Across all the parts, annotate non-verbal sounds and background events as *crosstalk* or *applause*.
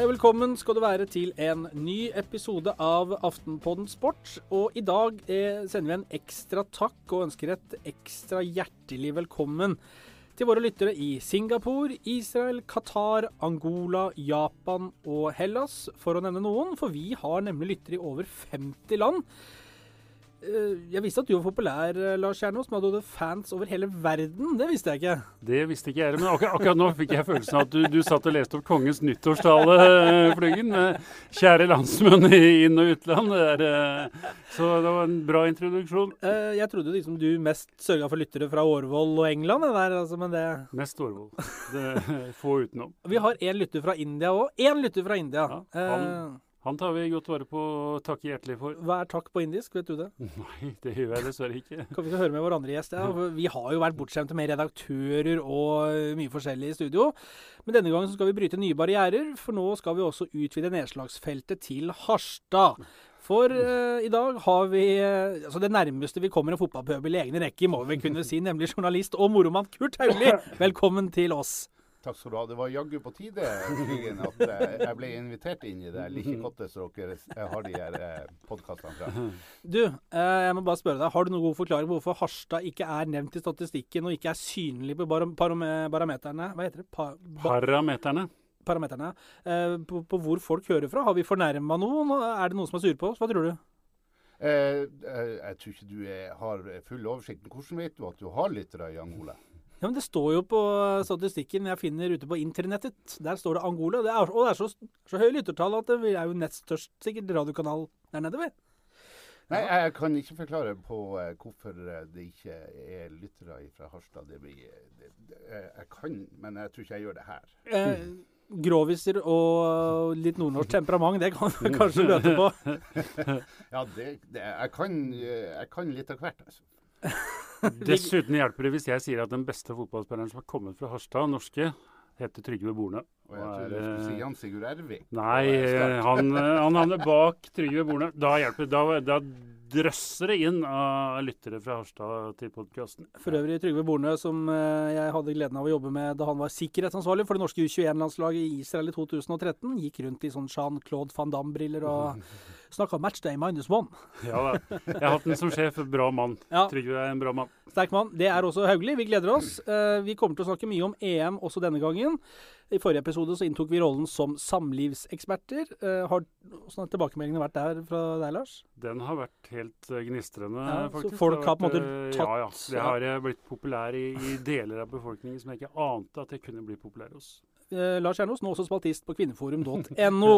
Hei og velkommen skal du være til en ny episode av Aftenpodden Sport. Og i dag eh, sender vi en ekstra takk og ønsker et ekstra hjertelig velkommen til våre lyttere i Singapore, Israel, Qatar, Angola, Japan og Hellas, for å nevne noen. For vi har nemlig lyttere i over 50 land. Eh, Jeg visste at du var populær, eh, Lars Kjernås, men at du hadde fans over hele verden, det visste jeg ikke. Det visste ikke jeg men akkurat, akkurat nå fikk jeg følelsen av at du, du satt og leste opp kongens nyttårstale, eh, Flyggen. med Kjære landsmenn i inn- og utland. Det er, eh, så det var en bra introduksjon. Jeg trodde liksom du mest sørga for lyttere fra Årvoll og England, der, altså, men det Mest Årvoll. Det Få utenom. Vi har én lytter fra India òg. Én lytter fra India. Ja, han- Han tar vi godt vare på og takker hjertelig for. Hva er takk på indisk, vet du det? *laughs* Nei, det gjør jeg dessverre ikke. *laughs* Kan vi ikke høre med vår andre gjest? Ja, vi har jo vært bortskjemte med redaktører og eh, mye forskjellig i studio. Men denne gangen skal vi bryte nye barrierer, for nå skal vi også utvide nedslagsfeltet til Harstad. For eh, i dag har vi eh, altså det nærmeste vi kommer en fotballpøbel i egne rekker, må vi kunne si, nemlig journalist og moromann Kurt Haugli. *laughs* Velkommen til oss. Takk skal du ha. Det var jaggu på tide Krigen, at eh, jeg ble invitert inn i det likekottet som dere eh, har de her podkastene fra. Du, eh, jeg må bare spørre deg, har du noen god forklaring på hvorfor Harstad ikke er nevnt i statistikken og ikke er synlig på barom barometerne? Hva heter det? Pa Parameterne. parameterne. Eh, på, på hvor folk hører fra? Har vi fornærma noen? Er det noen som er sure på oss? Hva tror du? Eh, eh, jeg tror ikke du er, har full oversikt. Hvordan vet du at du har lyttere i Angola? Ja, men Det står jo på statistikken jeg finner ute på internettet. Der står det Angola. Det er, og det er så, så høy lyttertall at det er jo nett størst sikkert radiokanal der nede. ved. Nei, jeg kan ikke forklare på eh, hvorfor eh, det ikke er lyttere fra Harstad. Det blir, det, det, eh, jeg kan, men jeg tror ikke jeg gjør det her. Eh, groviser og litt nordnorsk temperament, det kan du *laughs* kanskje løte på. Ja, det, jeg, kan, eh, jeg kan litt av hvert, altså. *laughs* Dessuten hjelper det hvis jeg sier at den beste fotballspilleren som har kommet fra Harstad, norske, heter Trygve Borne. Og jeg trodde du skulle si han Sigurd Ervik. Nei, eh, han, eh, han havner *laughs* bak Trygve Borne. Da hjelper. Da, da drøsser det inn av lyttere fra Harstad til podkasten. For øvrig Trygve Borne, som eh, jeg hadde gleden av å jobbe med da han var sikkerhetsansvarlig for det norske U21-landslaget i Israel i 2013. Gikk rundt i sånn Jean-Claude van Damme-briller og *laughs* snakka matchday minus one. *laughs* Ja da. Jeg har hatt den som sjef. Bra mann. Ja, Trygve er en bra mann. Sterk mann. Det er også Hauglie. Vi gleder oss. Eh, vi kommer til å snakke mye om EM også denne gangen. I forrige episode så inntok vi rollen som samlivseksperter. Eh, har har tilbakemeldingene vært der fra deg, Lars? Den har vært helt eh, gnistrende, Ja, så faktisk. folk Det har på en måte tatt- Ja, ja. Det har blitt populær i, i deler av befolkningen som jeg ikke ante at jeg kunne bli populær hos. Eh, Lars Kjernås, nå også spaltist på kvinneforum.no.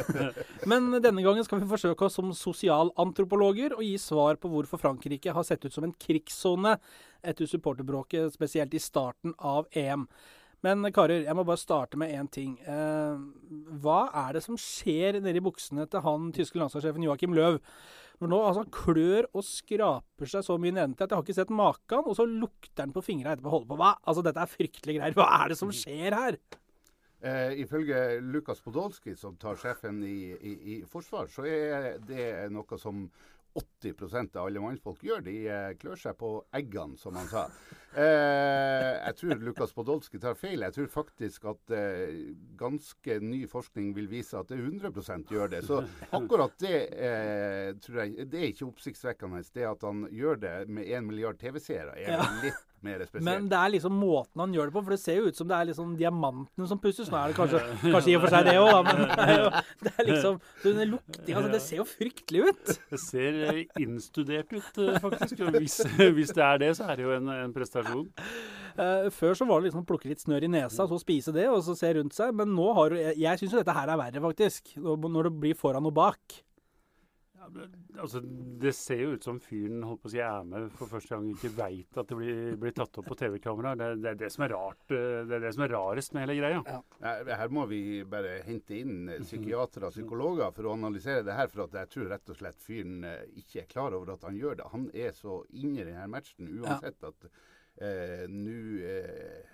*laughs* Men denne gangen skal vi forsøke oss som sosialantropologer og gi svar på hvorfor Frankrike har sett ut som en krigssone etter supporterbråket, spesielt i starten av EM. Men karer, jeg må bare starte med én ting. Eh, hva er det som skjer nedi buksene til han tyske landslagssjefen Joakim Løv? For nå altså, klør og skraper seg så mye nedentil at jeg har ikke sett maken, og så lukter han på fingra etterpå og holder på. Hva? Altså, dette er fryktelige greier. Hva er det som skjer her? Eh, ifølge Lukas Podolsky, som tar sjefen i, i, i forsvar, så er det noe som 80% av alle mannfolk gjør. De eh, klør seg på eggene, som han sa. Eh, jeg tror Lukas Podolsky tar feil. Jeg tror faktisk at eh, ganske ny forskning vil vise at det 100% gjør det. Så *laughs* akkurat det eh, tror jeg Det er ikke oppsiktsvekkende. Det at han gjør det med 1 milliard TV-seere, er Ja. litt mer spesielt. Men det er liksom måten han gjør det på, for det ser jo ut som det er liksom diamantene som pusses. Nå er det kanskje, *laughs* kanskje i og for seg det òg, men *laughs* det er, jo, det er liksom den lukting, altså, Det ser jo fryktelig ut. Det ser eh, innstudert ut, eh, faktisk. Hvis, hvis det er det, så er det jo en, en prestasjon. Eh, før så var det liksom plukke litt snørr i nesa, så spise det, og så se rundt seg. Men nå har du Jeg, jeg syns jo dette her er verre, faktisk. Når det blir foran og bak. Ja, men, altså, det ser jo ut som fyren holdt på å si, er med for første gang ikke veit at det blir, blir tatt opp på TV-kamera. Det, det er det som er rart. eh, Det er det som er rarest med hele greia. Ja. Her må vi bare hente inn eh, psykiatere og psykologer for å analysere det her. For at jeg tror rett og slett fyren ikke er klar over at han gjør det. Han er så inne i denne matchen uansett at eh, nå eh,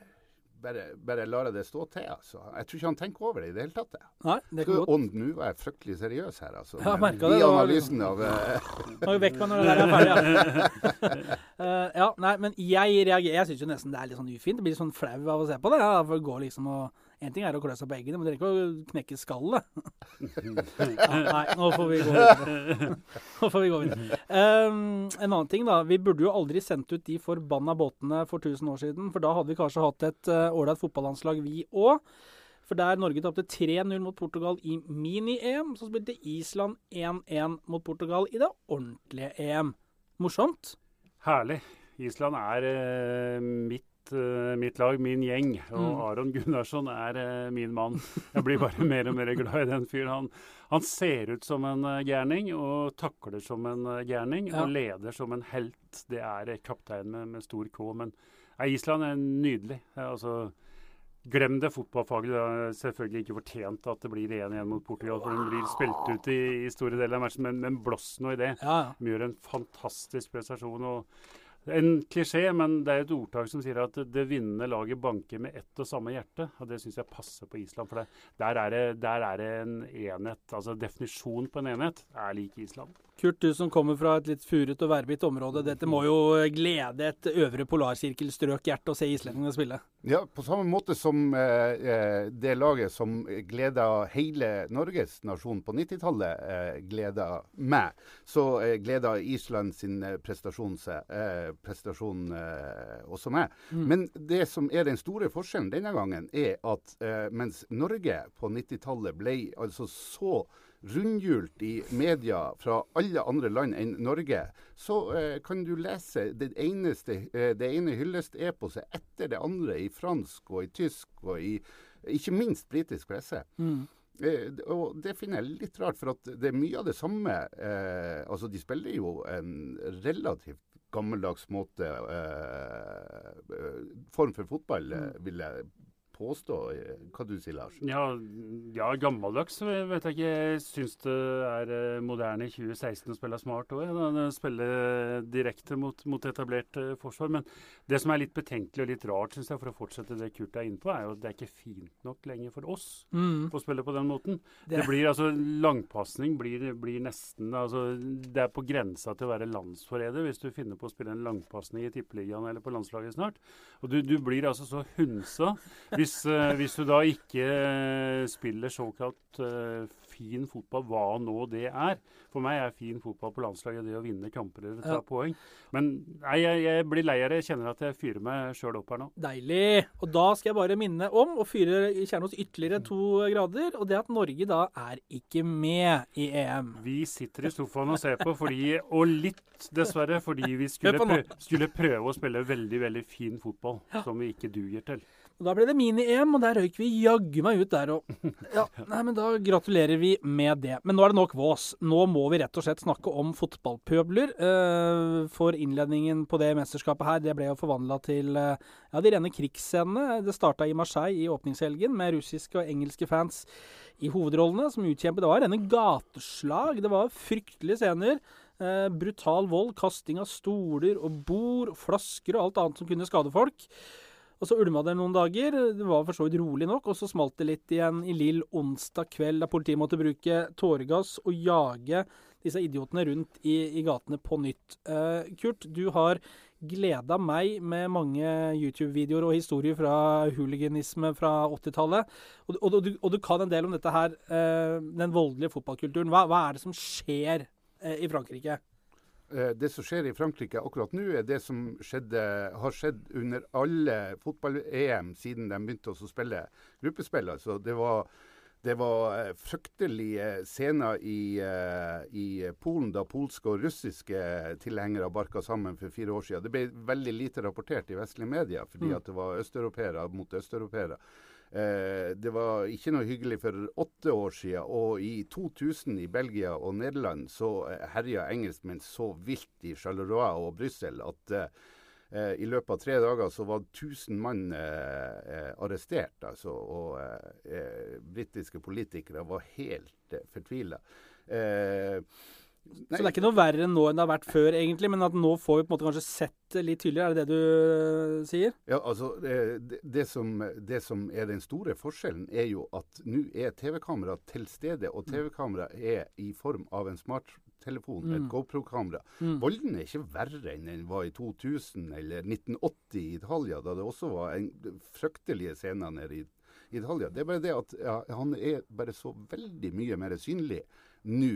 bare, bare lar jeg det stå til. altså. Jeg tror ikke han tenker over det i det hele tatt. jeg. Nei, det er godt. Og nå var jeg fryktelig seriøs her, altså. Ja, jeg det, I analysen av eh, er vi vekk med når det der er ferdig. Ja. uh, *laughs* ja, nei, men jeg reagerer Jeg syns jo nesten det er litt sånn ufint. Det blir litt sånn flau av å se på det. Ja, for det går liksom og En ting er å klø seg på eggene, men det er ikke å knekke skallet. *laughs* ja, nei, nå får vi gå videre. *laughs* Nå får vi gå videre. Um, en annen ting, da. Vi burde jo aldri sendt ut de forbanna båtene for 1000 år siden, for da hadde vi kanskje hatt et ålreit uh, fotballandslag, vi òg. For der Norge tapte 3-0 mot Portugal i mini-EM, så spilte Island 1-1 mot Portugal i det ordentlige EM. Morsomt? Herlig. Island er uh, mitt, uh, mitt, lag, min gjeng. Og mm. Aron Gunnarsson er uh, min mann. Jeg blir bare *laughs* mer og mer glad i den fyren. Han, han, ser ut som en gærning og takler som en gærning. Og leder som en helt. Det er kaptein med, med stor K. Men Island er nydelig. Altså, Glem det fotballfaget. Det er selvfølgelig ikke fortjent at det blir 1-1 mot Portugal. For den blir spilt ut i, i store deler av matchen, men, men blås nå i det. Ja, ja. De gjør en fantastisk prestasjon. og en klisjé, men det er et ordtak som sier at det vinnende laget banker med ett og samme hjerte. og Det syns jeg passer på Island. For det, der, er det, der er det en enhet. Altså definisjonen på en enhet er lik Island. Kurt, du som kommer fra et litt furet og værbitt område. Dette må jo glede et øvre polarsirkelstrøk-hjerte å se islendingene spille? Ja, på samme måte som eh, eh det laget som gleda hele Norges nasjon på 90-tallet, eh, gleda meg, så eh, gleda Island sin eh, prestasjon, eh, prestasjon eh, også meg. Mm. Men det som er den store forskjellen denne gangen, er at mens Norge på 90-tallet ble altså så rundhjult i media fra alle andre land enn Norge, så eh, kan du lese det, eneste, eh, det ene hyllesteposet etter det andre i fransk og i tysk og i ikke minst britisk presse. Mm. Eh, og Det finner jeg litt rart, for at det er mye av det samme. Eh, altså De spiller jo en relativt gammeldags måte, eh, eh, form for fotball, mm. vil jeg påstå. Eh, hva du sier Lars? Ja, ja gammeldags vet jeg ikke. Jeg syns det er eh, moderne i 2016 å spille smart òg. Spille direkte mot, mot etablert uh, forsvar. Men det som er litt betenkelig og litt rart, synes jeg, for å fortsette det Kurt er inne på, er jo at det er ikke fint nok lenger for oss mm. å spille på den måten. Det, det blir altså Langpasning blir, blir, nesten altså, Det er på grensa til å være landsforræder hvis du finner på å spille en langpasning i Tippeligaen eller på landslaget snart. Og du, du blir altså så hunsa. Hvis hvis, uh, hvis, du da ikke uh, spiller såkalt uh, fin fotball, hva nå det er For meg er fin fotball på landslaget det å vinne kamper eller ta ja. poeng. Men nei, jeg, jeg, blir lei av det. Jeg kjenner at jeg fyrer meg sjøl opp her nå. Deilig. Og da skal jeg bare minne om å fyre Kjernås ytterligere to grader. Og det at Norge da er ikke med i EM. Vi sitter i sofaen og ser på, fordi, og litt dessverre, fordi vi skulle, prøve, skulle prøve å spille veldig, veldig fin fotball ja. som vi ikke duger til. Og Da ble det mini-EM, og der røyk vi jaggu meg ut der òg. *laughs* Ja, nei, men da gratulerer vi med det. Men nå er det nok vås. Nå må vi rett og slett snakke om fotballpøbler. Uh, for innledningen på det mesterskapet her, det ble jo forvandla til uh, ja, de rene krigsscenene. Det starta i Marseille i åpningshelgen med russiske og engelske fans i hovedrollene som utkjempet. Det var rene gateslag. Det var fryktelige scener. Uh, brutal vold, kasting av stoler og bord, flasker og alt annet som kunne skade folk. Og så ulma det noen dager. Det var for så vidt rolig nok. Og så smalt det litt igjen i Lill onsdag kveld, da politiet måtte bruke tåregass og jage disse idiotene rundt i, i gatene på nytt. Uh, Kurt, du har gleda meg med mange YouTube-videoer og historier fra hooliganisme fra 80-tallet. Og, og, og, og, du kan en del om dette her, uh, den voldelige fotballkulturen. Hva, hva, er det som skjer uh, i Frankrike? Eh, det som skjer i Frankrike akkurat nå, er det som skjedde, har skjedd under alle fotball-EM siden de begynte å spille gruppespill. Altså, det var, det var eh, fryktelige scener i, eh, i, Polen da polske og russiske tilhengere barka sammen for fire år siden. Det ble veldig lite rapportert i vestlige medier fordi mm. det var østeuropeere mot østeuropeere. Eh, det var ikke noe hyggelig for åtte år siden. Og i 2000 i Belgia og Nederland så eh, herja engelskmenn så vilt i Charleroi og Brussel at eh, i løpet av tre dager så var 1000 mann eh, arrestert. Altså, og eh, britiske politikere var helt eh, fortvila. Eh, så det er ikke noe verre nå enn det har vært før, egentlig, men at nå får vi på en måte kanskje sett litt tydeligere? Er det det du uh, sier? Ja, altså det, det, som, det, som, er den store forskjellen, er jo at nå er TV-kamera til stede. Og TV-kamera er i form av en smarttelefon, mm. et GoPro-kamera. Mm. Volden er ikke verre enn den var i 2000 eller 1980 i Italia, da det også var en fryktelige scener nede i Italia. Det er bare det at ja, han er bare så veldig mye mer synlig nå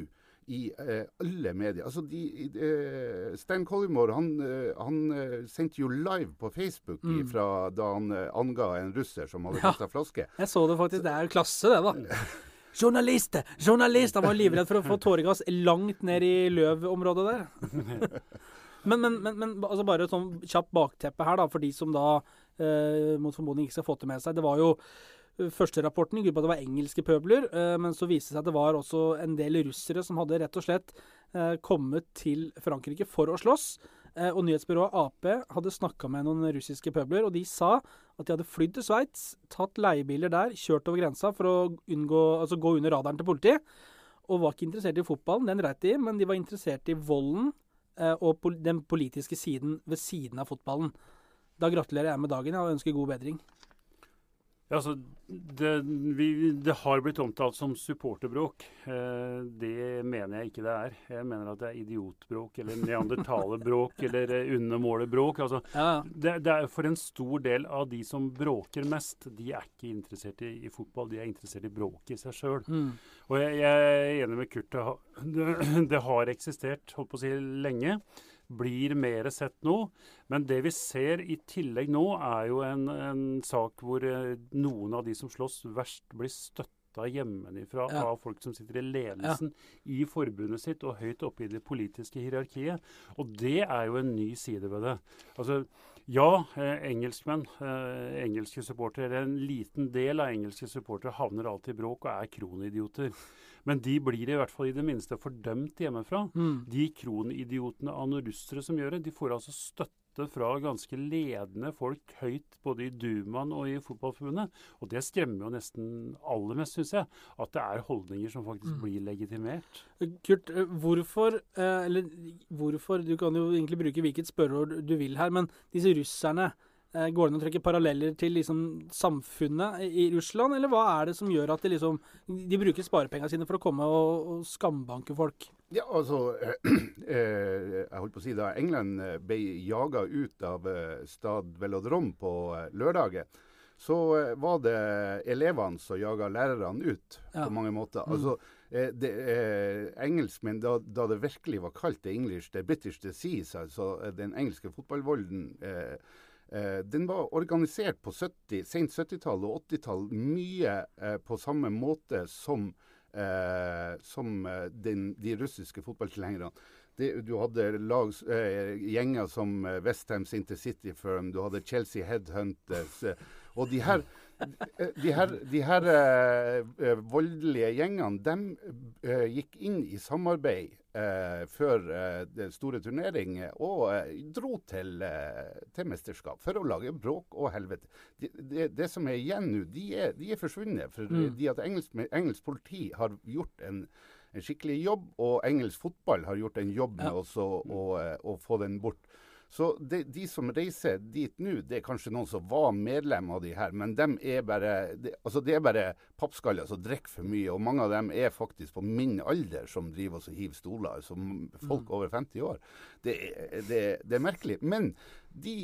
i eh, alle medier. Altså, de, eh, Stein Collymore han, eh, han eh, sendte jo live på Facebook Mm. fra da han eh, anga en russer som hadde Ja. flaske. Jeg så det faktisk. Det er klasse, det, da. *laughs* Journalist! Journalist! Han var livredd for å få tåregass langt ned i løvområdet der. *laughs* Men, men, men, men altså bare et sånn kjapt bakteppe her, da, for de som da eh, mot formodning ikke skal få det med seg. Det var jo Første rapporten gikk ut på at det var engelske pøbler, eh, men så viste det seg at det var også en del russere som hadde rett og slett eh, kommet til Frankrike for å slåss. Eh, og nyhetsbyrået Ap hadde snakka med noen russiske pøbler, og de sa at de hadde flydd til Sveits, tatt leiebiler der, kjørt over grensa for å unngå, altså gå under radaren til politiet. Og var ikke interessert i fotballen, den dreit de i, men de var interessert i volden og den politiske siden ved siden av fotballen. Da gratulerer jeg med dagen og ønsker god bedring. Ja, altså, det, vi, det har blitt omtalt som supporterbråk. Eh, det mener jeg ikke det er. Jeg mener at det er idiotbråk eller neandertalerbråk *laughs* eller eh, undermålerbråk. Altså, Ja, det, det er for en stor del av de som bråker mest, de er ikke interessert i, i fotball. De er interessert i bråk i seg sjøl. Mm. Og jeg, jeg er enig med Kurt. Det, har- det, *clears throat* det har eksistert holdt på å si, lenge. Blir mer sett nå. Men det vi ser i tillegg nå, er jo en, en sak hvor eh, noen av de som slåss verst, blir støtta hjemmefra Ja. av folk som sitter i ledelsen i forbundet sitt og høyt oppe i det politiske hierarkiet. Og det er jo en ny side ved det. Altså, ja, eh, engelskmenn, eh, engelske supportere, en liten del av engelske supportere havner alltid i bråk og er kronidioter. Men de blir i hvert fall i det minste fordømt hjemmefra. Mm. De kronidiotene av noen russere som gjør det, de får altså støtte fra ganske ledende folk høyt både i Dumaen og i Fotballforbundet. Og det skremmer jo nesten aller mest, syns jeg, at det er holdninger som faktisk Mm. blir legitimert. Kurt, eh, hvorfor eh, Eller hvorfor Du kan jo egentlig bruke hvilket spørreord du vil her, men disse russerne eh, Går det an å trekke paralleller til liksom samfunnet i Russland, eller hva er det som gjør at de liksom De bruker sparepengene sine for å komme og, og skambanke folk? Ja, altså *clears throat* eh, Jeg holdt på å si Da England eh, ble jaga ut av eh, Stad Velodrom på lørdaget, lørdagen, så eh, var det elevene som jaga lærerne ut Ja. på mange måter. Mm. Altså, eh, det, eh, engelskmenn, da, da det virkelig var kalt the English, the British disease, altså eh, den engelske fotballvolden eh, eh, den var organisert på 70, sent 70-tall og 80-tall mye eh, på samme måte som eh, som eh, den, de russiske fotballtilhengerne. Du hadde lag, eh, gjenger som eh, Westham Intercity Firm, du hadde Chelsea Headhunters. Og de her, de her, de her eh, eh, voldelige gjengene, de eh, gikk inn i samarbeid eh, før eh, den store turnering og eh, dro til, eh, til mesterskap for å lage bråk og helvete. Det, de, det som er igjen nå, de de er forsvunnet. For Mm. de at engelsk, engelsk politi har gjort en, en skikkelig jobb, og engelsk fotball har gjort en jobb med Ja. også å, å, å få den bort. Så de, de som reiser dit nå, det er kanskje noen som var medlem av de her, men de er bare, det, altså det er bare pappskaller som drikker for mye. Og mange av dem er faktisk på min alder som driver og hiver stoler. Altså folk over 50 år. Det, det, det er merkelig. Men de,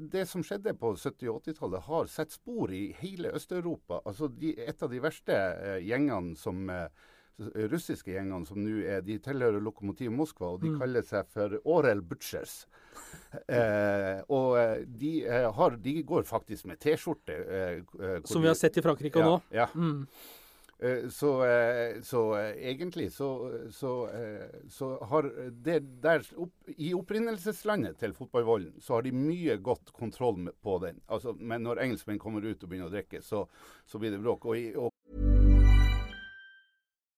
det, som skjedde på 70- og 80-tallet, har sett spor i hele Øst-Europa. Altså de, et av de verste eh, gjengene som eh, russiske gjengene som nå er, de tilhører Lokomotiv Moskva, og de Mm. kaller seg for Orel Butchers. *laughs* Eh, og eh, de, eh, har, de går faktisk med T-skjorte. Eh, eh, Som vi har sett i Frankrike ja, nå. Ja. Mm. Eh, så, eh, så eh, egentlig så, så, eh, så har det der opp, I opprinnelseslandet til fotballvolden så har de mye godt kontroll med, på den. Altså, men når engelskmenn kommer ut og begynner å drikke, så, så blir det bråk. Og, i, og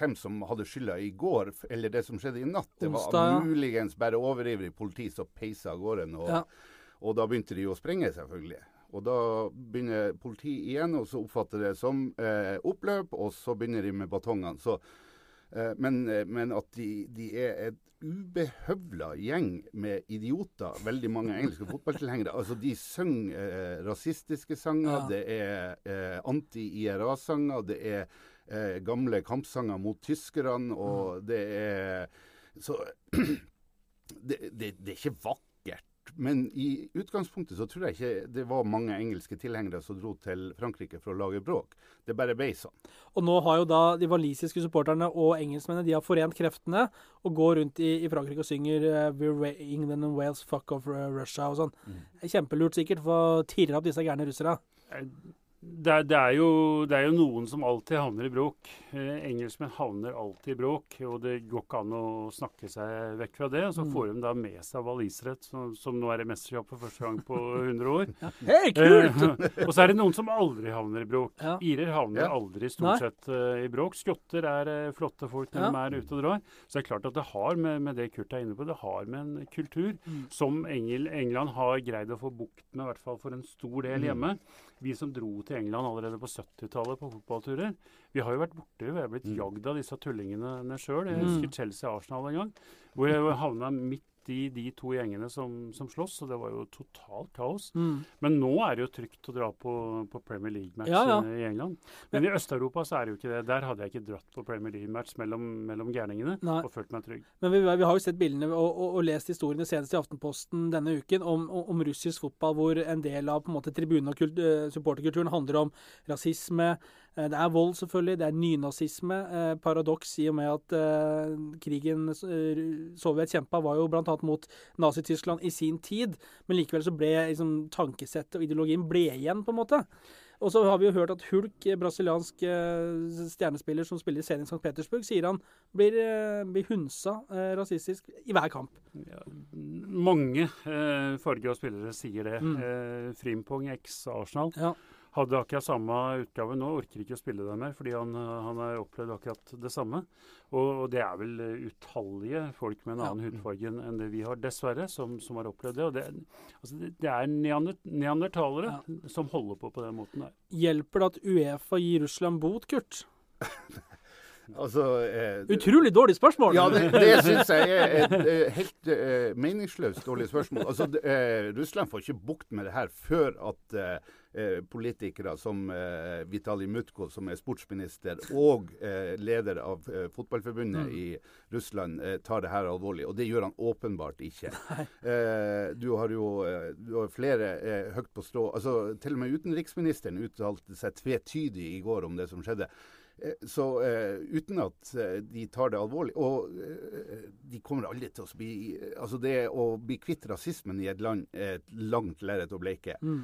Hvem som hadde skylda i går, eller det som skjedde i natt. Det var Onsdag, ja. muligens bare overivrig politi som peisa av gårde. Og, Ja. og da begynte de å sprenge, selvfølgelig. Og da begynner politi igjen, og så oppfatter det som eh, oppløp, og så begynner de med batongene. Så, eh, men, eh, men at de, de er et ubehøvla gjeng med idioter, veldig mange engelske fotballtilhengere. Altså, de synger eh, rasistiske sanger, Ja. det er eh, anti-IRA-sanger, det er eh, gamle kampsanger mot tyskerne, og det er Så *clears throat* det, det, det er ikke vakkert. Men i utgangspunktet så tror jeg ikke det var mange engelske tilhengere som dro til Frankrike for å lage bråk. Det bare ble sånn. Og nå har jo da de walisiske supporterne og engelskmennene de har forent kreftene og går rundt i, i Frankrike og synger eh, We're England and Wales, fuck off eh, Russia og sånn. Kjempelurt sikkert, for å tirre opp disse gærne russere. Det er, det, er jo, det er jo noen som alltid havner i bråk. Eh, engelskmenn havner alltid i bråk, og det går ikke an å snakke seg vekk fra det. Og så får de da med seg valiserett, som, som nå er i mesterskap for første gang på *laughs* 100 år. Hei, kult! Eh, *laughs* og så er det noen som aldri havner i bråk. Ja. Irer havner Ja. aldri stort sett uh, i bråk. Skotter er uh, flotte folk når Ja. de er ute og drar. Så det er klart at det har med, med det Kurt er inne på, det har med en kultur Mm. som Engel, England har greid å få bukt med, i hvert fall for en stor del hjemme. Vi som dro til England allerede på 70-tallet på fotballturer, vi har jo vært borte. Vi har blitt jagd av disse tullingene sjøl. Jeg husker Chelsea-Arsenal en gang, hvor jeg havna midt i de to gjengene som, som slåss, og det var jo totalt kaos. Mm. Men nå er det jo trygt å dra på, på Premier League-match Ja, ja. eh, i England. Men i Øst-Europa så er det jo ikke det. Der hadde jeg ikke dratt på Premier League-match mellom, mellom gærningene og følt meg trygg. Men vi, vi har jo sett bildene og, og, og lest historiene senest i Aftenposten denne uken om, om, om russisk fotball, hvor en del av på en måte tribune- og eh, supporterkulturen handler om rasisme. Eh, Det er vold, selvfølgelig. Det er nynazisme. Eh, paradoks i og med at eh, krigen eh, Sovjet kjempa, var jo bl.a. mot Nazi-Tyskland i sin tid. Men likevel så ble liksom, tankesettet og ideologien ble igjen, på en måte. Og så har vi jo hørt at Hulk, brasiliansk stjernespiller som spiller i serien St. Petersburg, sier han blir, blir hunsa rasistisk i hver kamp. Ja, mange eh, og spillere sier det. Mm. Frimpong eks Arsenal Ja. Hadde akkurat samme utgave nå. Orker ikke å spille den mer fordi han, eh, han har opplevd akkurat det samme. Og, og det er vel eh, utallige folk med en Ja. annen hudfarge enn det vi har, dessverre, som, som har opplevd det. Og det, altså, det, det er neandertalere neandertalere som holder på på den måten der. Hjelper det at Uefa gir Russland bot, Kurt? *laughs* Altså eh, Utrolig dårlig spørsmål! Ja, det, det syns jeg er et eh, helt eh, meningsløst dårlig spørsmål. Altså, eh, Russland får ikke bukt med det her før at politikere som eh, Vitalij Mutko, som er sportsminister og eh, leder av eh, fotballforbundet i Russland, eh, tar det her alvorlig. Og det gjør han åpenbart ikke. *laughs* Eh, du har jo eh, du har flere eh, høyt på strå altså Til og med utenriksministeren uttalte seg tvetydig i går om det som skjedde. Eh, så uh, uten at uh, de tar det alvorlig Og de kommer aldri til å bli Altså det å bli kvitt rasismen i et land er et langt lerret å bleike. Mm.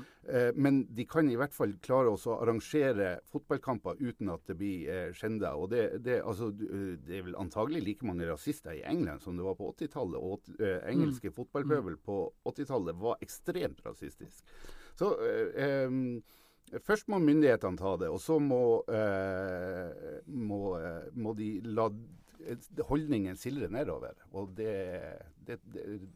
men de kan i hvert fall klare å arrangere fotballkamper uten at det blir uh, skjenda. Og det, det, altså, det, er vel antagelig like mange rasister i England som det var på 80-tallet. Og engelske mm. fotballpøbel på 80-tallet var ekstremt rasistisk. Så um, Først må myndighetene ta det, og så må, eh, må, eh, må de la holdningen sildre nedover. Og det, det,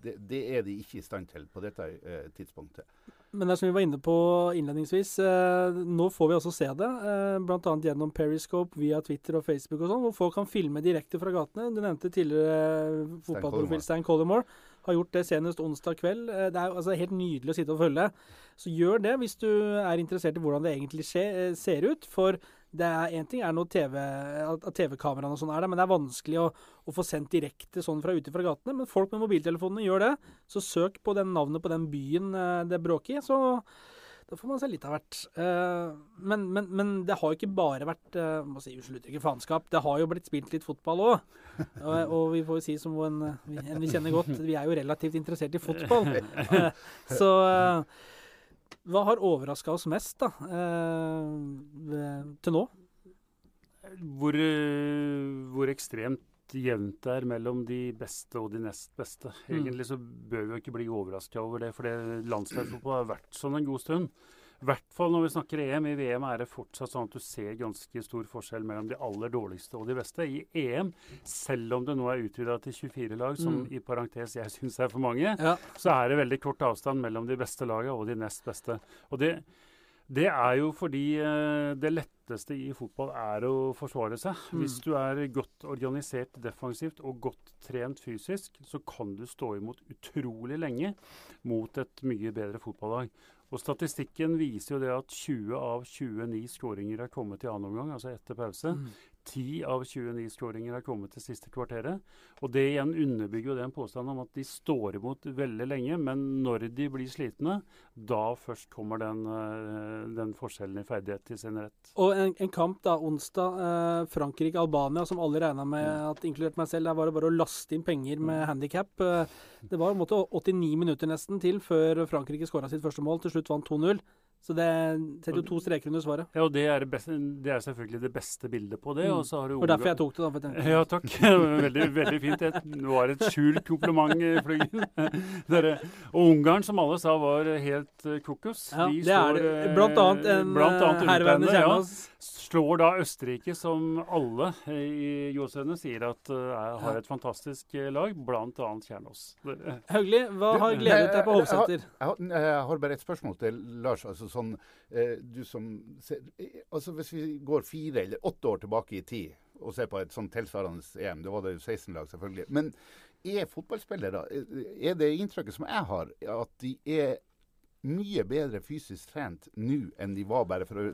det, det, er de ikke i stand til på dette eh, tidspunktet. Men det er som vi var inne på innledningsvis, eh, nå får vi også se det. Eh, Bl.a. gjennom Periscope via Twitter og Facebook og sånn, hvor folk kan filme direkte fra gatene. Du nevnte tidligere fotballprofil Stein Collimore har gjort det senest onsdag kveld. Eh, det er altså helt nydelig å sitte og følge. Så gjør det hvis du er interessert i hvordan det egentlig skje, eh, ser ut. For det er én ting er noe TV, at TV-kameraene og sånn er der, men det er vanskelig å, å, få sendt direkte sånn fra ute fra gatene. Men folk med mobiltelefonene gjør det. Så søk på den navnet på den byen eh, det bråker i. så da får man se litt av hvert. Uh, men, men, men, det har jo ikke bare vært uh, må si unnskyld uttrykket faenskap. Det har jo blitt spilt litt fotball òg. *laughs* Og, og, vi får jo si som en, en, vi kjenner godt, vi er jo relativt interessert i fotball. Uh, *laughs* så hva har overraska oss mest da, til nå? Hvor, hvor ekstremt jevnt det er mellom de beste og de nest beste. Mm. Egentlig så bør vi jo ikke bli overraska over det, for landslagsfotball har vært sånn en god stund. I hvert fall når vi snakker EM. I VM er det fortsatt sånn at du ser ganske stor forskjell mellom de aller dårligste og de beste. I EM, selv om det nå er utvida til 24 lag, som mm. i parentes jeg syns er for mange, ja. så er det veldig kort avstand mellom de beste lagene og de nest beste. Og det, det er jo fordi det det letteste i fotball er å forsvare seg. Mm. Hvis du er godt organisert defensivt og godt trent fysisk, så kan du stå imot utrolig lenge mot et mye bedre fotballag. Og Statistikken viser jo det at 20 av 29 skåringer er kommet i annen omgang, altså etter pause. Mm. 10 av 29 skåringer er kommet til siste kvarteret. Og Det igjen underbygger jo den påstanden om at de står imot veldig lenge, men når de blir slitne, da først kommer den, eh, den forskjellen i ferdighet til sin rett. Og en, en kamp da, onsdag, eh, Frankrike-Albania, som alle regna med, at inkludert meg selv, der var det bare å laste inn penger med handikap. Eh, det var måte, 89 minutter nesten til før Frankrike skåra sitt første mål. Til slutt vant 2-0. Så det setter jo to streker under svaret. Ja, og det er, beste, det er selvfølgelig det beste bildet på det. Mm. Og så har du Og derfor jeg tok det, da. For jeg ja, takk. *laughs* veldig, veldig fint. Det var et skjult kompliment, *laughs* og Ungarn, som alle sa var helt uh, kokos. Ja, de det er det. Blant annet en uh, herværende kjerne. Ja, slår da Østerrike, som alle i Jåsøene sier at uh, har et fantastisk lag, bl.a. Kjernås. Haugli, hva har gledet deg på Hovseter? Jeg, jeg, jeg, jeg, har bare et spørsmål til Lars. altså sånn eh, du som ser, altså Hvis vi går fire eller åtte år tilbake i tid og ser på et sånn tilsvarende EM, det var det jo 16 lag, selvfølgelig. Men er fotballspillere eh, Er det inntrykket som jeg har, at de er mye bedre fysisk trent nå enn de var bare for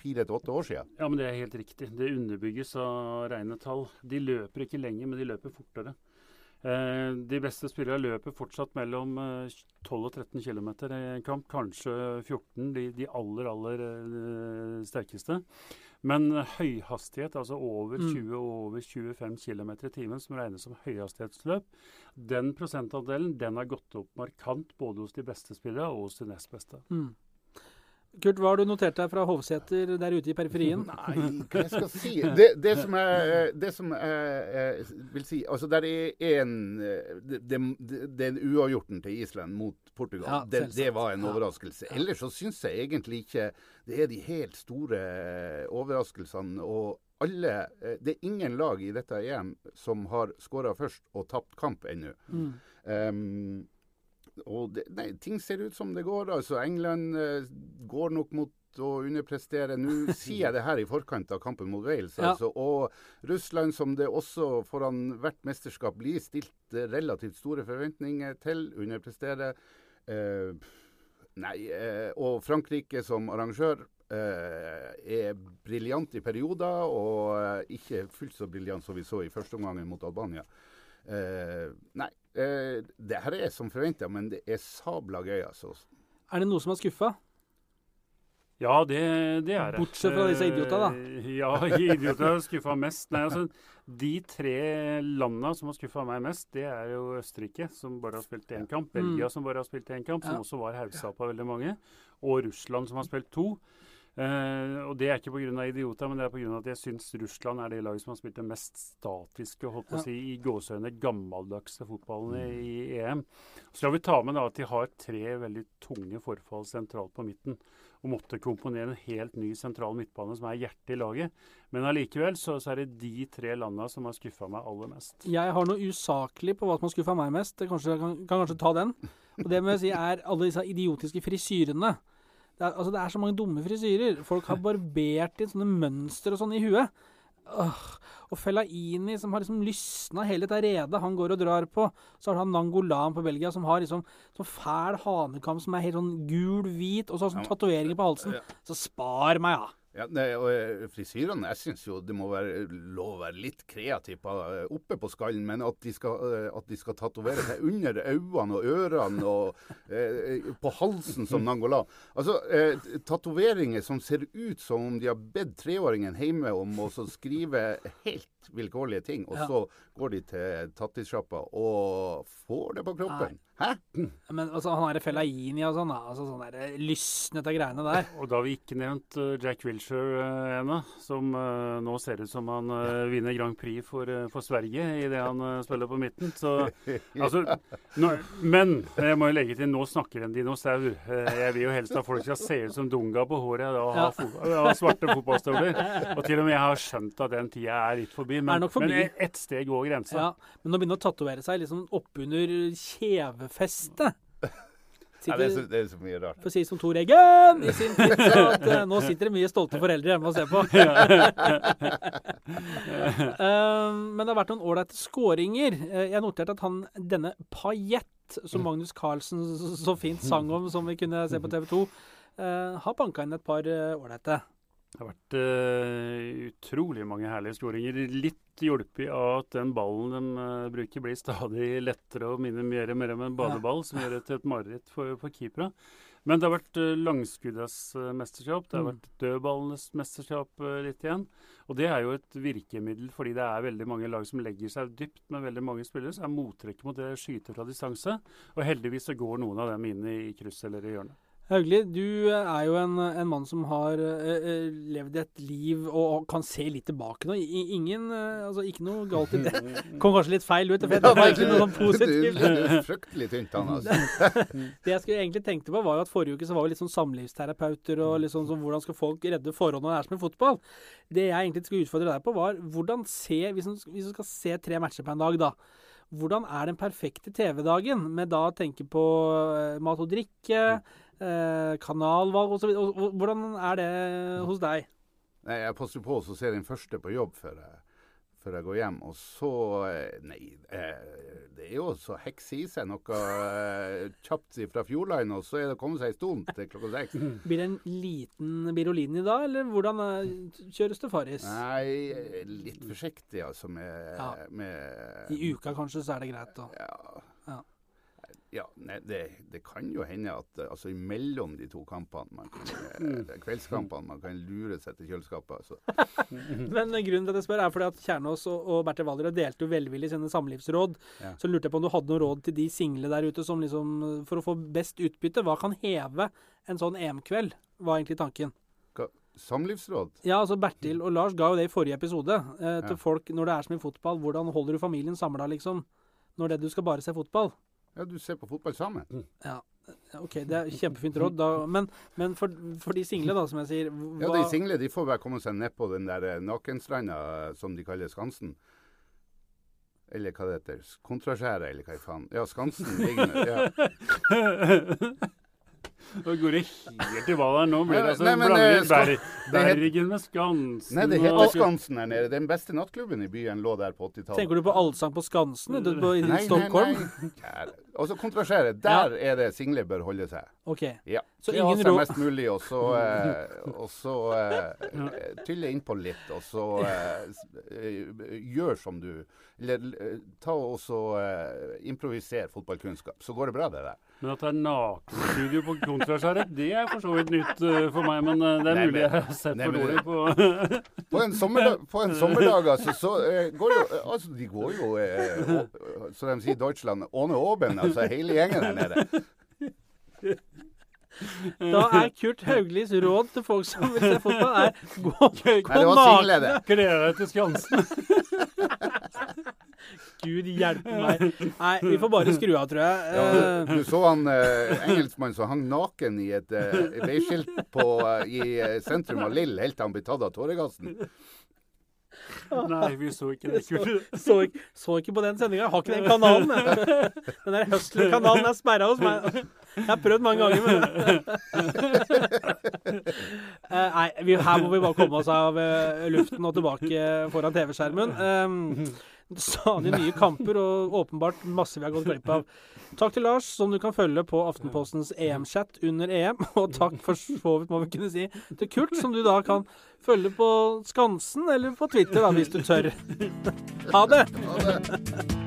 fire til åtte år siden? Ja, men det er helt riktig. Det underbygges av rene tall. De løper ikke lenger, men de løper fortere. Eh, de beste spillerne løper fortsatt mellom 12 eh, og 13 km i en kamp. Kanskje 14, de, de aller, aller uh, sterkeste. Men høyhastighet, altså over 20 mm. og over 25 km i timen, som regnes som høyhastighetsløp, den prosentandelen den har gått opp markant både hos de beste spillerne og hos de nest beste. Mm. Kurt, hva har du notert deg fra Hovseter der ute i periferien? *laughs* Nei, hva jeg skal si Det, det som, jeg, det som jeg, vil si Altså, der er en det, Den uavgjorten til Island mot Portugal, ja, det, det, var en overraskelse. Ellers så syns jeg egentlig ikke det er de helt store overraskelsene. og alle, Det er ingen lag i dette EM som har skåra først og tapt kamp ennå. Mm. Um, og det, nei, ting ser ut som det går. Altså, England eh, går nok mot å underprestere. Nå *laughs* sier jeg det her i forkant av kampen mot Wales. Ja. Altså, og Russland, som det også foran hvert mesterskap blir stilt relativt store forventninger til, underpresterer. Eh, nei, eh, og Frankrike som arrangør eh, er briljant i perioder, og eh, ikke fullt så briljant som vi så i første omgang mot Albania. Eh, nei, Eh, det her er som forventa, men det er sabla gøy, altså. Er det noe som har skuffa? Ja, det, det er det. Bortsett fra disse idiotene, da. Eh, Ja, *laughs* idiotene skuffa mest. Nei, altså, de tre landene som har skuffa meg mest, det er jo Østerrike, som bare har spilt én kamp. Belgia, som bare har spilt én kamp, som Mm. Også var haussa på veldig mange. Og Russland, som har spilt to. Eh, og det er ikke pga. idioter, men det er pga. at jeg syns Russland er det laget som har spilt den mest statiske, holdt på å si, i gåsehøyne gammeldagse fotballen i, i EM. Så skal vi ta med da at de har tre veldig tunge forfall sentralt på midten. Og måtte komponere en helt ny sentral midtbane som er hjertet i laget. Men allikevel så, så er det de tre landa som har skuffa meg aller mest. Jeg har noe usaklig på hva som har skuffa meg mest. Jeg kan, kan kanskje ta den. Og det må jeg si er alle disse idiotiske frisyrene. Det er, altså, det er så mange dumme frisyrer. Folk har barbert inn sånne mønster og sånn i huet. Åh, og Fellaini, som har liksom lysna hele dette redet han går og drar på. Så har han Nangolan på Belgia, som har liksom sånn fæl hanekam som er helt sånn gul-hvit, og så har sånn tatoveringer på halsen. Så spar meg, ja. Ja, nei, og eh, Frisyrene, jeg syns jo det må være lov å være litt kreativ på, eh, oppe på skallen, men at de skal, eh, at de skal tatovere seg under øynene og ørene og eh, på halsen som Nangola. Altså, eh, tatoveringer som ser ut som om de har bedt treåringen hjemme om å skrive helt vilkårlige ting, og Ja. så går de til tattisjappa og får det på kroppen. Hæ? Men altså, han er Fellaini og sånn, da. Altså, sånn der lysnete greiene der. *laughs* Og da har vi ikke nevnt uh, Jack Wilshere uh, ennå, som uh, nå ser ut som han uh, vinner Grand Prix for, eh, for Sverige idet han eh, spiller på midten. Så, *laughs* altså, nå, men jeg må jo legge til, nå snakker en dinosaur. Eh, jeg vil jo helst at folk skal se ut som Dunga på håret og ha, Ja. fo- svarte fotballstøvler. Og til og med jeg har skjønt at den tida er litt forbi. Men, nok forbi. men ett steg over grensa. Ja, men å begynne å tatovere seg liksom oppunder kjevefestet *laughs* Ja, det, er så, det er så mye rart. For å si som Tor Eggen i sin tid, at eh, nå sitter det mye stolte foreldre hjemme og ser på. Eh, *laughs* *laughs* men det har vært noen ålreite skåringer. Eh, jeg noterte at han denne Pajett, som Magnus Carlsen så, så fint sang om, som vi kunne se på TV 2, har banka inn et par eh, ålreite. Det har vært uh, utrolig mange herlige skåringer. Litt hjulpet av at den ballen de uh, bruker, blir stadig lettere og minner mer om en badeball, som gjør det til et mareritt for, for keepere. Men det har vært uh, langskuddenes eh, mesterskap. Det har Mm. vært dødballenes mesterskap litt igjen. Og det er jo et virkemiddel, fordi det er veldig mange lag som legger seg dypt med veldig mange spillere. Så er mottrekket mot det skyter fra distanse. Og heldigvis så går noen av dem inn i kryss eller i hjørnet. Haugli, du eh, er jo en, en mann som har eh, eh, levd et liv og, kan se litt tilbake nå. I, ingen, uh, altså Ikke noe galt i det. *laughs* Kom kanskje litt feil ut. For det var egentlig noe sånn positivt. Du, er fryktelig tynt, han altså. *laughs* Det jeg skulle egentlig tenkte på, var jo at forrige uke så var vi litt sånn samlivsterapeuter og litt sånn som hvordan skal folk redde forhold når det er som i fotball. Det jeg egentlig skulle utfordre deg på, var hvordan se Hvis du skal se tre matcher på en dag, da. Hvordan er den perfekte TV-dagen, med da å tenke på eh, mat og drikke, eh, kanalvalg osv. Hvordan er det hos deg? Nei, jeg passer på å se den første på jobb før jeg, før jeg går hjem. Og så eh, Nei, eh, det er jo så heks i seg noe eh, kjapt fra Fjordline, og så er det å komme seg i stolen til klokka seks. *laughs* Blir det en liten Birolini da, eller hvordan eh, kjøres det Farris? Nei, eh, litt forsiktig altså med, Ja. med I uka kanskje, så er det greit da. Ja. Ja. Ja, nei, det, det kan jo hende at eh, altså imellom de to kampene, man kan, eh, kveldskampene, man kan lure seg til kjøleskapet. Altså. *laughs* Men grunnen til at jeg spør, er fordi at Kjernås og, og Bertil Wallerød delte jo velvillig sine samlivsråd. Ja. Så lurte jeg på om du hadde noen råd til de single der ute som liksom For å få best utbytte, hva kan heve en sånn EM-kveld? Var egentlig tanken. Hva- Samlivsråd? Ja, altså Bertil og Lars ga jo det i forrige episode eh, til Ja. folk når det er som i fotball. Hvordan holder du familien samla, liksom? Når det du skal bare se fotball? Ja, du ser på fotball sammen. Ja, OK, det er kjempefint råd. Da, men men for, for de single, da, som jeg sier Ja, De single de får bare komme seg ned på den der eh, nakenstranda som de kaller Skansen. Eller hva det heter. Kontraskjæret, eller hva i faen. Ja, Skansen liggende. Ja. *laughs* Nå går det helt i hva der. Nå blir det altså nei, men, blander eh, Ber Bergen med Skansen Nei, det heter Skansen her nede. Den beste nattklubben i byen lå der på 80-tallet. Tenker du på Allsang på Skansen i Nei, Stockholm? Nei, nei. Kjære. så kontrasjere. Der er det single bør holde seg. OK. Ja. Så Kle ingen seg mest mulig, og så, *laughs* eh, og så eh, tylle innpå litt, og så eh, eh, gjør som du Eller ta og så eh, improviser fotballkunnskap. Så går det bra, det der. Men at det er nakenstudio på kontraskjæret, det er for så vidt nytt for meg. Men det er Nei, mulig jeg har sett nei, for dårlig på *laughs* På en sommerdag, på en sommerdag altså, så går jo Altså, de går jo, så de sier i Deutschland, åne åben, altså hele gjengen der nede. *laughs* Da er Kurt Hauglis råd til folk som vil se fotball, er gå, gå naken. single, deg til Skansen. *laughs* Gud hjelpe meg. Nei, vi får bare skru av, tror jeg. Ja, Eh, du så han eh, engelskmannen som hang naken i et eh, veiskilt på, eh, i eh, sentrum av Lill helt til han ble tatt av tåregassen. *laughs* Nei, vi så ikke det. Så, så, ikke- så ikke på den sendinga. Har ikke den kanalen. *laughs* Den der Hustler-kanalen er sperra hos meg. Jeg har prøvd mange ganger, men *laughs* Eh, Nei, vi, her må vi bare komme oss av eh, luften og tilbake foran TV-skjermen. Um, Stadig nye kamper og åpenbart masse vi har gått glipp av. Takk til Lars, som du kan følge på Aftenpostens EM-chat under EM. Og takk for så vidt, må vi kunne si, til Kurt, som du da kan følge på Skansen eller på Twitter, da, hvis du tør. Ha det! Ha det.